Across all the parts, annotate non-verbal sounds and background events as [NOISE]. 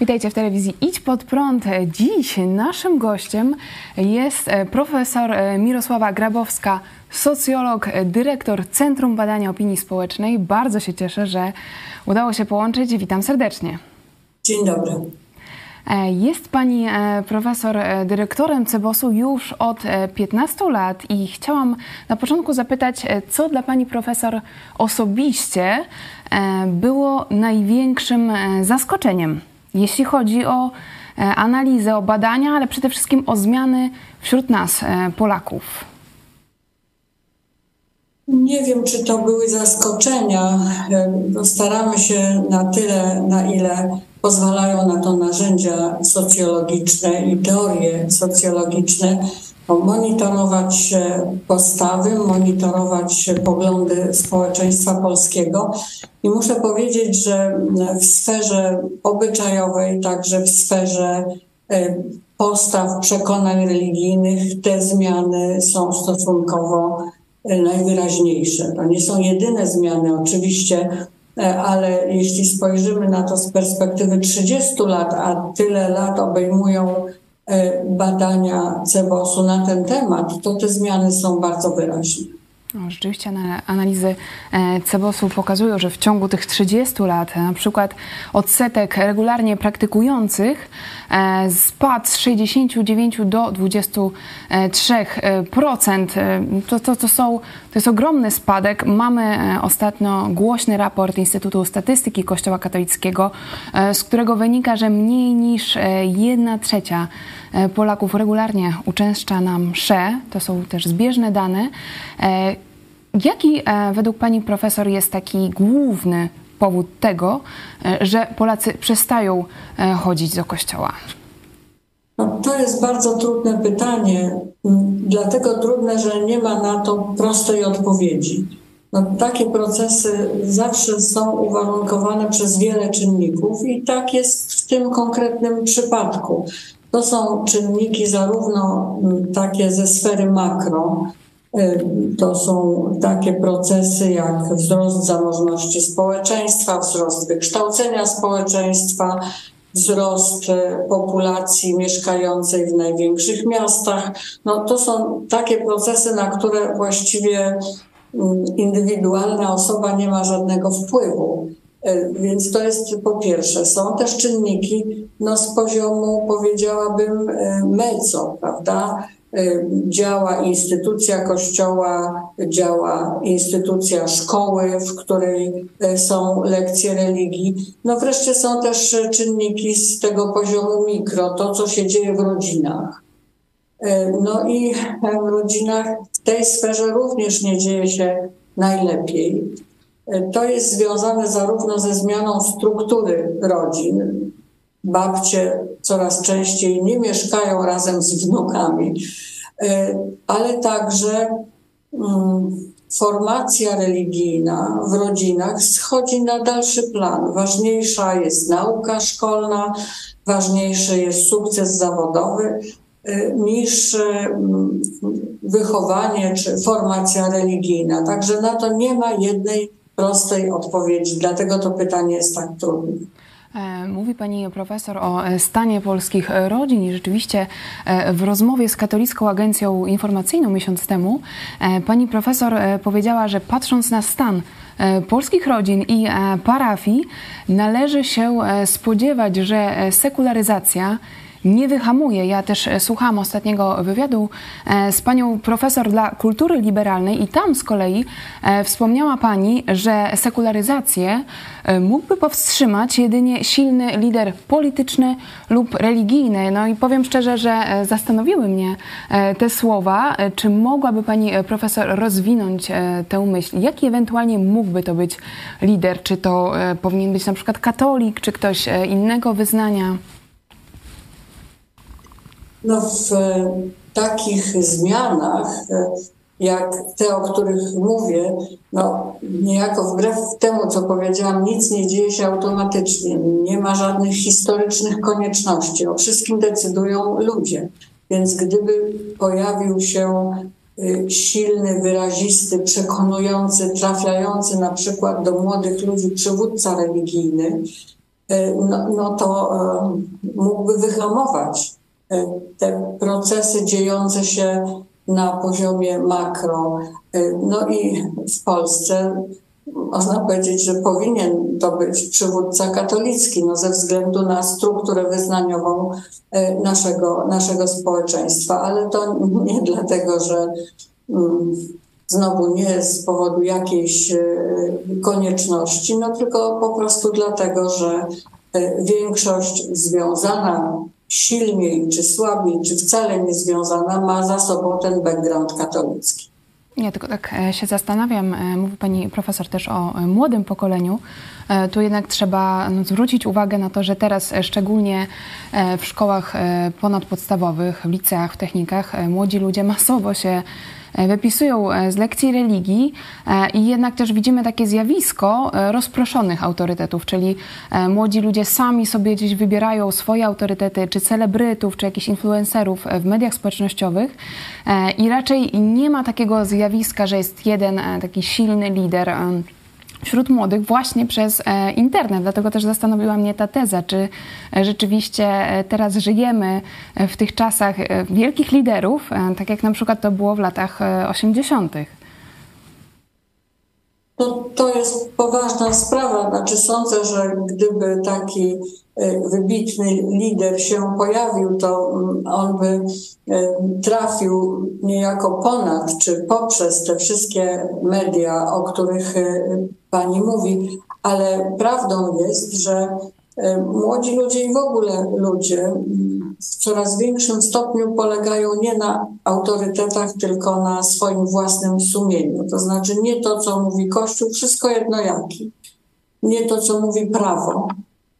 Witajcie w telewizji Idź Pod Prąd. Dziś naszym gościem jest e, profesor e, Mirosława Grabowska, socjolog, e, dyrektor Centrum Badania Opinii Społecznej. Bardzo się cieszę, że udało się połączyć. Witam serdecznie. Dzień dobry. Jest pani profesor dyrektorem Cebosu już od 15 lat i chciałam na początku zapytać, co dla pani profesor osobiście było największym zaskoczeniem jeśli chodzi o e, analizę, o badania, ale przede wszystkim o zmiany wśród nas, e, Polaków? Nie wiem, czy to były zaskoczenia. E, staramy się na tyle, na ile pozwalają na to narzędzia socjologiczne i teorie socjologiczne, monitorować postawy, monitorować poglądy społeczeństwa polskiego. I muszę powiedzieć, że w sferze obyczajowej, także w sferze e, postaw, przekonań religijnych, te zmiany są stosunkowo e, najwyraźniejsze. To nie są jedyne zmiany, oczywiście, e, ale jeśli spojrzymy na to z perspektywy 30 lat, a tyle lat obejmują E, badania CEBOS-u na ten temat, to te zmiany są bardzo wyraźne. No, rzeczywiście analizy e, Cebosu pokazują, że w ciągu tych 30 lat na przykład odsetek regularnie praktykujących e, spadł z 69 do 23%. To, to, to, są, to jest ogromny spadek. Mamy ostatnio głośny raport Instytutu Statystyki Kościoła Katolickiego, z którego wynika, że mniej niż 1 trzecia E, Polaków regularnie uczęszcza na msze, to są też zbieżne dane. E, jaki e, według pani profesor jest taki główny powód tego, że Polacy przestają chodzić do kościoła? No, to jest bardzo trudne pytanie, dlatego trudne, że nie ma na to prostej odpowiedzi. No, takie procesy zawsze są uwarunkowane przez wiele czynników i tak jest w tym konkretnym przypadku. To są czynniki zarówno takie ze sfery makro, to są takie procesy jak wzrost zamożności społeczeństwa, wzrost wykształcenia społeczeństwa, wzrost y, populacji mieszkającej w największych miastach. No, to są takie procesy, na które właściwie mm, indywidualna osoba nie ma żadnego wpływu. Więc to jest po pierwsze. Są też czynniki no, z poziomu, powiedziałabym, meco, prawda? E, działa instytucja kościoła, działa instytucja szkoły, w której są lekcje religii. No wreszcie są też czynniki z tego poziomu mikro, to co się dzieje w rodzinach. No i w rodzinach w tej sferze również nie dzieje się najlepiej. To jest związane zarówno ze zmianą struktury rodzin. Babcie coraz częściej nie mieszkają razem z wnukami, e, ale także mm, formacja religijna w rodzinach schodzi na dalszy plan. Ważniejsza jest nauka szkolna, ważniejszy jest sukces zawodowy e, niż mm, wychowanie czy formacja religijna. Także na to nie ma jednej prostej odpowiedzi, dlatego to pytanie jest tak trudne. E, mówi pani profesor o e, stanie polskich rodzin i rzeczywiście e, w rozmowie z Katolicką Agencją Informacyjną miesiąc temu pani profesor powiedziała, że patrząc na stan polskich rodzin i parafii, należy się spodziewać, że sekularyzacja nie wyhamuje. Ja też e, słuchałam ostatniego wywiadu e, z panią profesor dla kultury liberalnej i tam z kolei e, wspomniała pani, że sekularyzację mógłby powstrzymać jedynie silny lider polityczny lub religijny. No i powiem szczerze, że zastanowiły mnie te słowa. Czy mogłaby pani profesor rozwinąć tę myśl? Jaki ewentualnie mógłby to być lider? Czy to powinien być na przykład katolik, czy ktoś innego wyznania? No w e, takich zmianach, e, jak te, o których mówię, no niejako wbrew temu, co powiedziałam, nic nie dzieje się automatycznie. Nie ma żadnych historycznych konieczności. O wszystkim decydują ludzie. Więc gdyby pojawił się e, silny, wyrazisty, przekonujący, trafiający na przykład do młodych ludzi przywódca religijny, no, no to mógłby wyhamować te procesy dziejące się na poziomie makro. No i w Polsce można powiedzieć, że powinien to być przywódca katolicki, no ze względu na strukturę wyznaniową e, naszego, naszego społeczeństwa, ale to [LAUGHS] nie dlatego, że mm, znowu nie z powodu jakiejś konieczności, no tylko po prostu dlatego, że większość związana silniej czy słabiej, czy wcale nie związana, ma za sobą ten background katolicki. Ja tylko tak e, się zastanawiam, e, mówi pani profesor też o e, młodym pokoleniu. Tu jednak trzeba no, zwrócić uwagę na to, że teraz szczególnie w szkołach ponadpodstawowych, w liceach, w technikach młodzi ludzie masowo się wypisują e, z lekcji religii e, i jednak też widzimy takie zjawisko rozproszonych autorytetów, czyli młodzi ludzie sami sobie gdzieś wybierają swoje autorytety, czy celebrytów, czy jakichś influencerów w mediach społecznościowych i raczej nie ma takiego zjawiska, że jest jeden taki silny lider wśród młodych właśnie przez e, internet. Dlatego też zastanowiła mnie ta teza, czy e, rzeczywiście e, teraz żyjemy w tych czasach wielkich liderów, tak jak na przykład to było w latach 80. To, to jest poważna sprawa. Znaczy sądzę, że gdyby taki wybitny lider się pojawił, to mm, on by trafił niejako ponad czy poprzez te wszystkie media, o których pani mówi, ale prawdą jest, że e, młodzi ludzie i w ogóle ludzie w coraz większym stopniu polegają nie na autorytetach, tylko na swoim własnym sumieniu. To znaczy nie to, co mówi Kościół, wszystko jedno jaki. Nie to, co mówi prawo,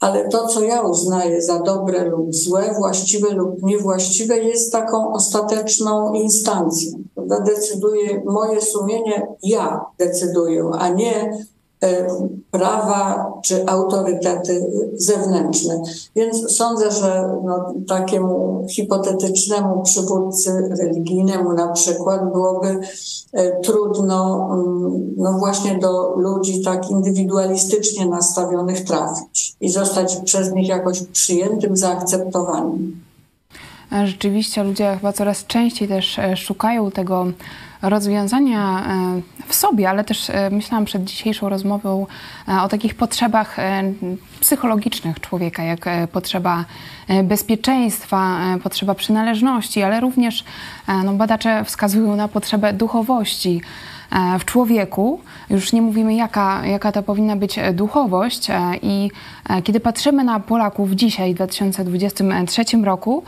ale to, co ja uznaję za dobre lub złe, właściwe lub niewłaściwe, jest taką ostateczną instancją. Decyduje moje sumienie, ja decyduję, a nie prawa czy autorytety zewnętrzne. Więc sądzę, że no, takiemu hipotetycznemu przywódcy religijnemu na przykład byłoby e, trudno mm, no właśnie do ludzi tak indywidualistycznie nastawionych trafić i zostać przez nich jakoś przyjętym, zaakceptowanym. Rzeczywiście ludzie chyba coraz częściej też e, szukają tego rozwiązania e, w sobie, ale też e, myślałam przed dzisiejszą rozmową o takich potrzebach psychologicznych człowieka, jak potrzeba bezpieczeństwa, potrzeba przynależności, ale również no, badacze wskazują na potrzebę duchowości w człowieku. Już nie mówimy, jaka, jaka to powinna być duchowość. I kiedy patrzymy na Polaków dzisiaj, w 2023 roku,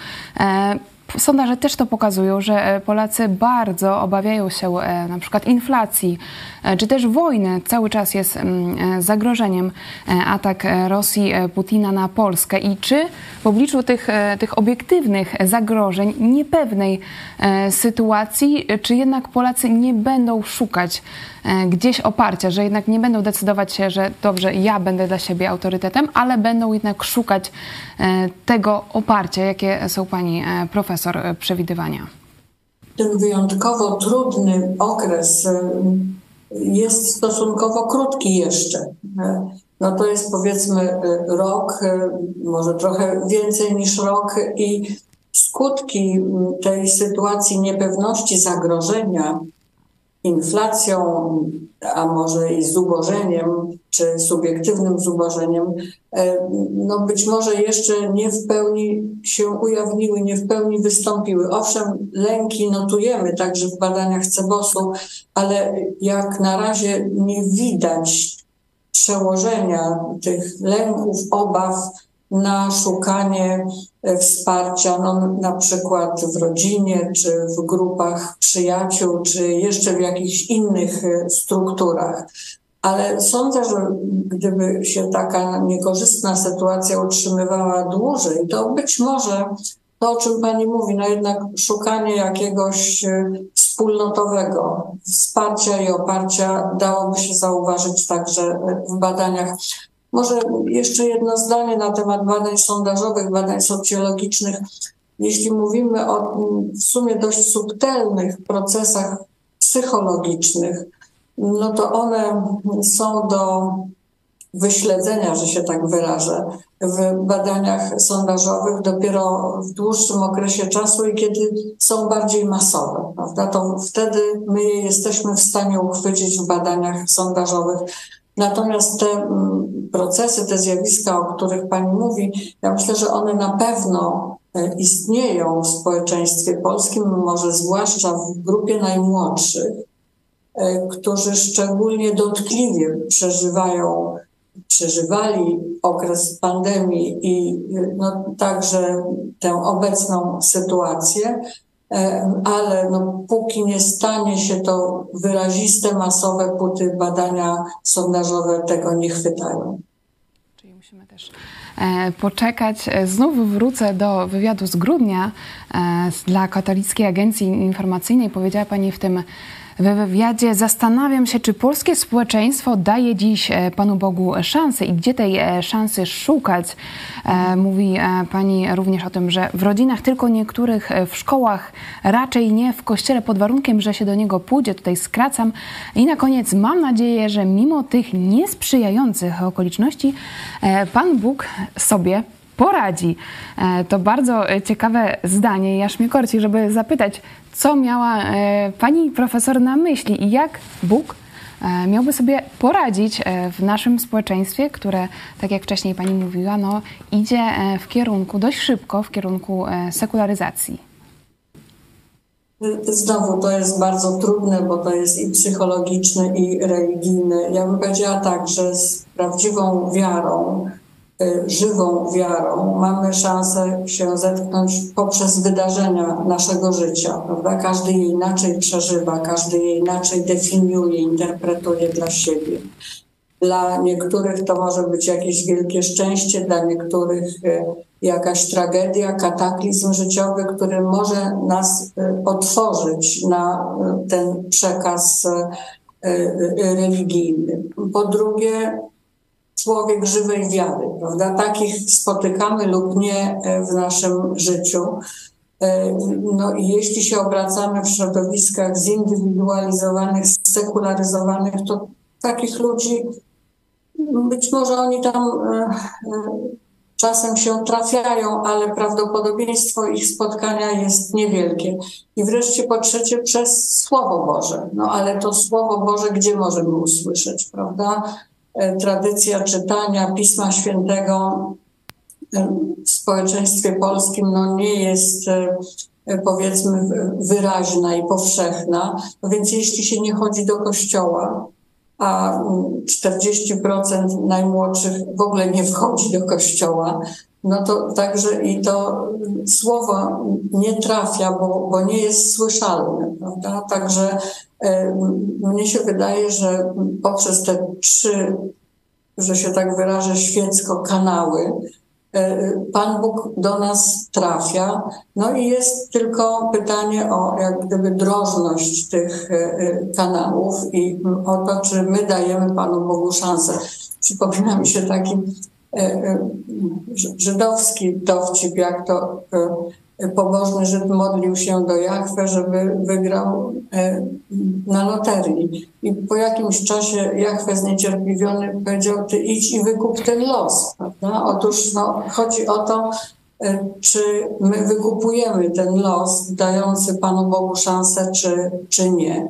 Sondaże też to pokazują, że e, Polacy bardzo obawiają się e, na przykład inflacji, e, czy też wojny. Cały czas jest mm, zagrożeniem atak Rosji, Putina na Polskę. I czy w obliczu tych, tych obiektywnych zagrożeń, niepewnej sytuacji, czy jednak Polacy nie będą szukać gdzieś oparcia, że jednak nie będą decydować się, że dobrze, ja będę dla siebie autorytetem, ale będą jednak szukać tego oparcia, jakie są pani profesor profesor e, przewidywania? Ten wyjątkowo trudny okres e, jest stosunkowo krótki jeszcze. E, no to jest powiedzmy rok, może trochę więcej niż rok i skutki tej sytuacji niepewności, zagrożenia inflacją, a może i zubożeniem, czy subiektywnym zubożeniem, e, no być może jeszcze nie w pełni się ujawniły, nie w pełni wystąpiły. Owszem, lęki notujemy także w badaniach Cebosu, ale jak na razie nie widać przełożenia tych lęków, obaw na szukanie e, wsparcia, no, na przykład w rodzinie, czy w grupach przyjaciół, czy jeszcze w jakichś innych e, strukturach. Ale sądzę, że gdyby się taka niekorzystna sytuacja utrzymywała dłużej, to być może to, o czym Pani mówi, no jednak szukanie jakiegoś e, wspólnotowego wsparcia i oparcia dałoby się zauważyć także w badaniach może jeszcze jedno zdanie na temat badań sondażowych, badań socjologicznych. Jeśli mówimy o w sumie dość subtelnych procesach psychologicznych, no to one są do wyśledzenia, że się tak wyrażę, w badaniach sondażowych dopiero w dłuższym okresie czasu i kiedy są bardziej masowe, prawda? To wtedy my je jesteśmy w stanie uchwycić w badaniach sondażowych. Natomiast te mm, procesy, te zjawiska, o których Pani mówi, ja myślę, że one na pewno e, istnieją w społeczeństwie polskim, może zwłaszcza w grupie najmłodszych, e, którzy szczególnie dotkliwie przeżywają przeżywali okres pandemii i no, także tę obecną sytuację, e, ale no, póki nie stanie się to wyraziste, masowe puty badania sondażowe tego nie chwytają. Czyli musimy też e, poczekać. E, znów wrócę do wywiadu z grudnia dla Katolickiej Agencji Informacyjnej. Powiedziała Pani w tym we wywiadzie zastanawiam się, czy polskie społeczeństwo daje dziś e, Panu Bogu szansę i gdzie tej e, szansy szukać. E, mówi Pani również o tym, że w rodzinach tylko niektórych, w szkołach raczej nie, w kościele pod warunkiem, że się do niego pójdzie. Tutaj skracam. I na koniec mam nadzieję, że mimo tych niesprzyjających okoliczności Pan Bóg sobie poradzi. To bardzo ciekawe zdanie i korci, żeby zapytać, co miała e, pani profesor na myśli i jak Bóg e, miałby sobie poradzić e, w naszym społeczeństwie, które, tak jak wcześniej pani mówiła, no, idzie w kierunku dość szybko, w kierunku sekularyzacji. Znowu to jest bardzo trudne, bo to jest i psychologiczne, i religijne. Ja bym powiedziała tak, że z prawdziwą wiarą żywą wiarą mamy szansę się zetknąć poprzez wydarzenia naszego życia, prawda? Każdy je inaczej przeżywa, każdy je inaczej definiuje, interpretuje dla siebie. Dla niektórych to może być jakieś wielkie szczęście, dla niektórych y, jakaś tragedia, kataklizm życiowy, który może nas y, otworzyć na ten przekaz religijny. Po drugie, człowiek żywej wiary, prawda? Takich spotykamy lub nie e, w naszym życiu. E, no i jeśli się obracamy w środowiskach zindywidualizowanych, sekularyzowanych, to takich ludzi, być może oni tam e, czasem się trafiają, ale prawdopodobieństwo ich spotkania jest niewielkie. I wreszcie po trzecie przez Słowo Boże. No ale to Słowo Boże gdzie możemy usłyszeć, prawda? E, tradycja czytania Pisma Świętego e, w społeczeństwie polskim no, nie jest e, powiedzmy wyraźna i powszechna. No więc jeśli się nie chodzi do kościoła, a 40% najmłodszych w ogóle nie wchodzi do kościoła, no to także i to słowo nie trafia, bo, bo nie jest słyszalne, prawda? Także e, mnie się wydaje, że poprzez te trzy, że się tak wyrażę, świecko kanały, e, Pan Bóg do nas trafia. No i jest tylko pytanie o jak gdyby drożność tych e, kanałów i o to, czy my dajemy Panu Bogu szansę. Przypomina mi się taki żydowski dowcip, jak to e, pobożny Żyd modlił się do Jachwę, żeby wygrał na loterii. I po jakimś czasie Jachwę zniecierpliwiony powiedział, ty idź i wykup ten los. Prawda? Otóż no, chodzi o to, czy my wykupujemy ten los, dający Panu Bogu szansę, czy, czy nie.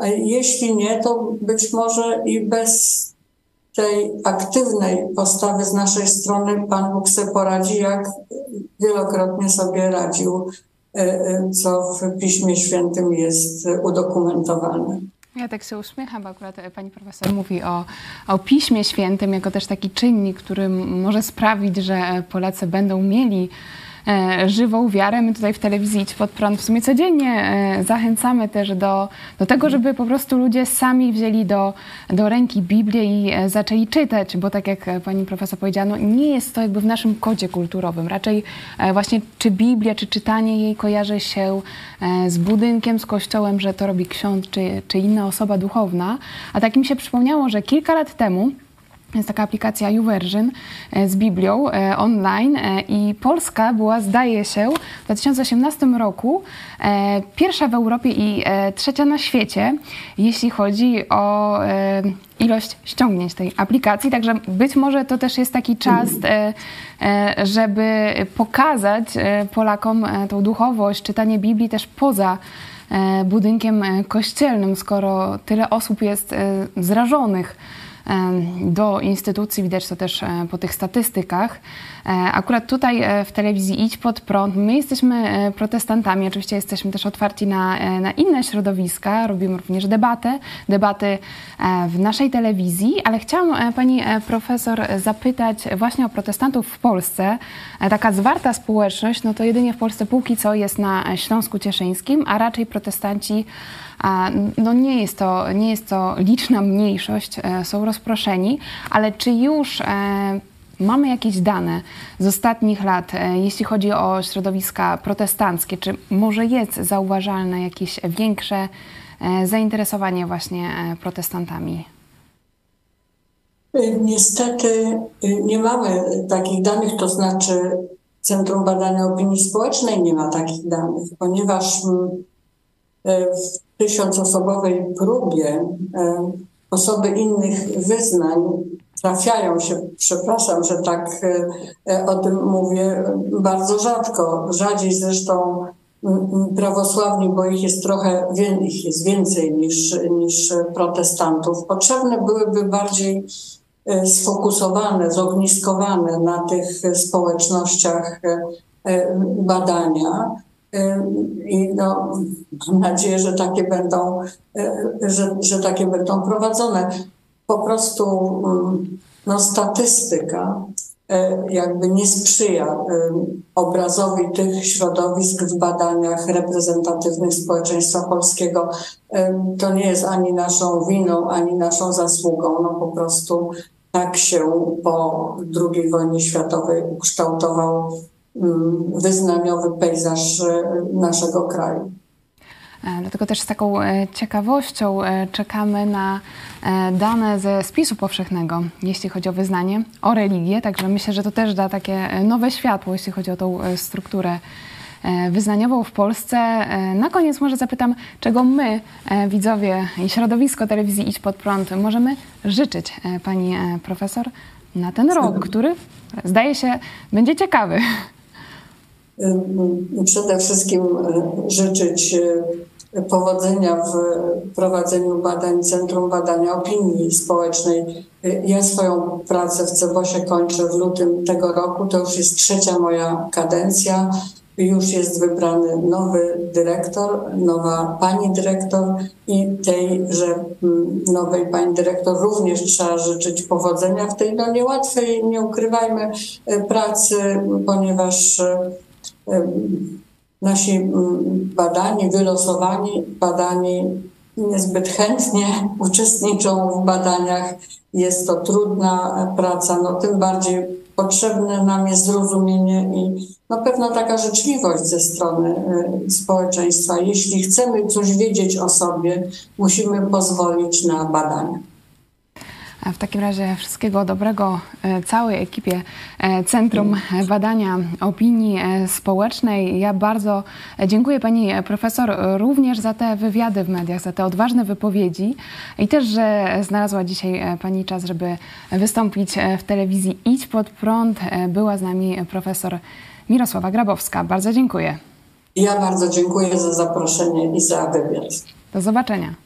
A jeśli nie, to być może i bez tej aktywnej postawy z naszej strony Pan Bóg sobie poradzi, jak wielokrotnie sobie radził, e, e, co w Piśmie Świętym jest udokumentowane. Ja tak się uśmiecham, bo akurat pani profesor mówi o, o Piśmie Świętym jako też taki czynnik, który może sprawić, że Polacy będą mieli E, żywą wiarę. My tutaj w telewizji Idź Pod Prąd w sumie codziennie e, zachęcamy też do, do tego, żeby po prostu ludzie sami wzięli do, do ręki Biblię i e, zaczęli czytać, bo tak jak pani profesor powiedziała, no nie jest to jakby w naszym kodzie kulturowym. Raczej właśnie czy Biblia, czy czytanie jej kojarzy się z budynkiem, z kościołem, że to robi ksiądz czy, czy inna osoba duchowna. A tak mi się przypomniało, że kilka lat temu jest taka aplikacja YouVersion e, z Biblią e, online e, i Polska była, zdaje się, w 2018 roku pierwsza w Europie i trzecia na świecie, jeśli chodzi o ilość ściągnięć tej aplikacji. Także być może to też jest taki czas, żeby pokazać Polakom tą duchowość, czytanie Biblii też poza budynkiem kościelnym, skoro tyle osób jest zrażonych do instytucji, widać to też e, po tych statystykach. E, akurat tutaj e, w telewizji Idź Pod Prąd, my jesteśmy protestantami, oczywiście jesteśmy też otwarci na, na inne środowiska, robimy również debatę, debaty w naszej telewizji, ale chciałam Pani Profesor zapytać właśnie o protestantów w Polsce. Taka zwarta społeczność, no to jedynie w Polsce póki co jest na Śląsku Cieszyńskim, a raczej protestanci no nie jest to, nie jest to liczna mniejszość, e, są rozproszeni, ale czy już e, mamy jakieś dane z ostatnich lat, e, jeśli chodzi o środowiska protestanckie, czy może jest zauważalne jakieś większe zainteresowanie właśnie protestantami? Niestety nie mamy takich danych, to znaczy Centrum Badania Opinii Społecznej nie ma takich danych, ponieważ w tysiącosobowej próbie e, osoby innych wyznań trafiają się, przepraszam, że tak e, o tym mówię, bardzo rzadko, rzadziej zresztą prawosławni, bo ich jest trochę, ich jest więcej niż, niż protestantów. Potrzebne byłyby bardziej e, sfokusowane, zogniskowane na tych społecznościach badania. I no, mam nadzieję, że takie będą, że, że takie będą prowadzone. Po prostu no, statystyka e, jakby nie sprzyja obrazowi tych środowisk w badaniach reprezentatywnych społeczeństwa polskiego. To nie jest ani naszą winą, ani naszą zasługą. No po prostu tak się po II wojnie światowej ukształtował wyznaniowy pejzaż e, naszego kraju. E, dlatego też z taką e, ciekawością czekamy na dane ze spisu powszechnego, jeśli chodzi o wyznanie, o religię. Także myślę, że to też da takie nowe światło, jeśli chodzi o tą strukturę wyznaniową w Polsce. Na koniec może zapytam, czego my, widzowie i środowisko telewizji Idź Pod Prąd, możemy życzyć pani profesor na ten rok, który zdaje się będzie ciekawy. Przede wszystkim e, życzyć e, powodzenia w prowadzeniu badań Centrum Badania Opinii Społecznej. Ja swoją pracę w Cebosie kończę w lutym tego roku. To już jest trzecia moja kadencja. Już jest wybrany nowy dyrektor, nowa pani dyrektor i tejże nowej pani dyrektor również trzeba życzyć powodzenia w tej no niełatwej, nie ukrywajmy, pracy, ponieważ nasi mm, badani, wylosowani badani niezbyt chętnie [LAUGHS] uczestniczą w badaniach. Jest to trudna praca, no tym bardziej potrzebne nam jest zrozumienie i no pewna taka życzliwość ze strony y, społeczeństwa. Jeśli chcemy coś wiedzieć o sobie, musimy pozwolić na badania. W takim razie wszystkiego dobrego e, całej ekipie e, Centrum Badania Opinii e, Społecznej. Ja bardzo dziękuję pani profesor również za te wywiady w mediach, za te odważne wypowiedzi i też, że znalazła dzisiaj pani czas, żeby wystąpić w telewizji Idź Pod Prąd. Była z nami profesor Mirosława Grabowska. Bardzo dziękuję. Ja bardzo dziękuję za zaproszenie i za wywiad. Do zobaczenia.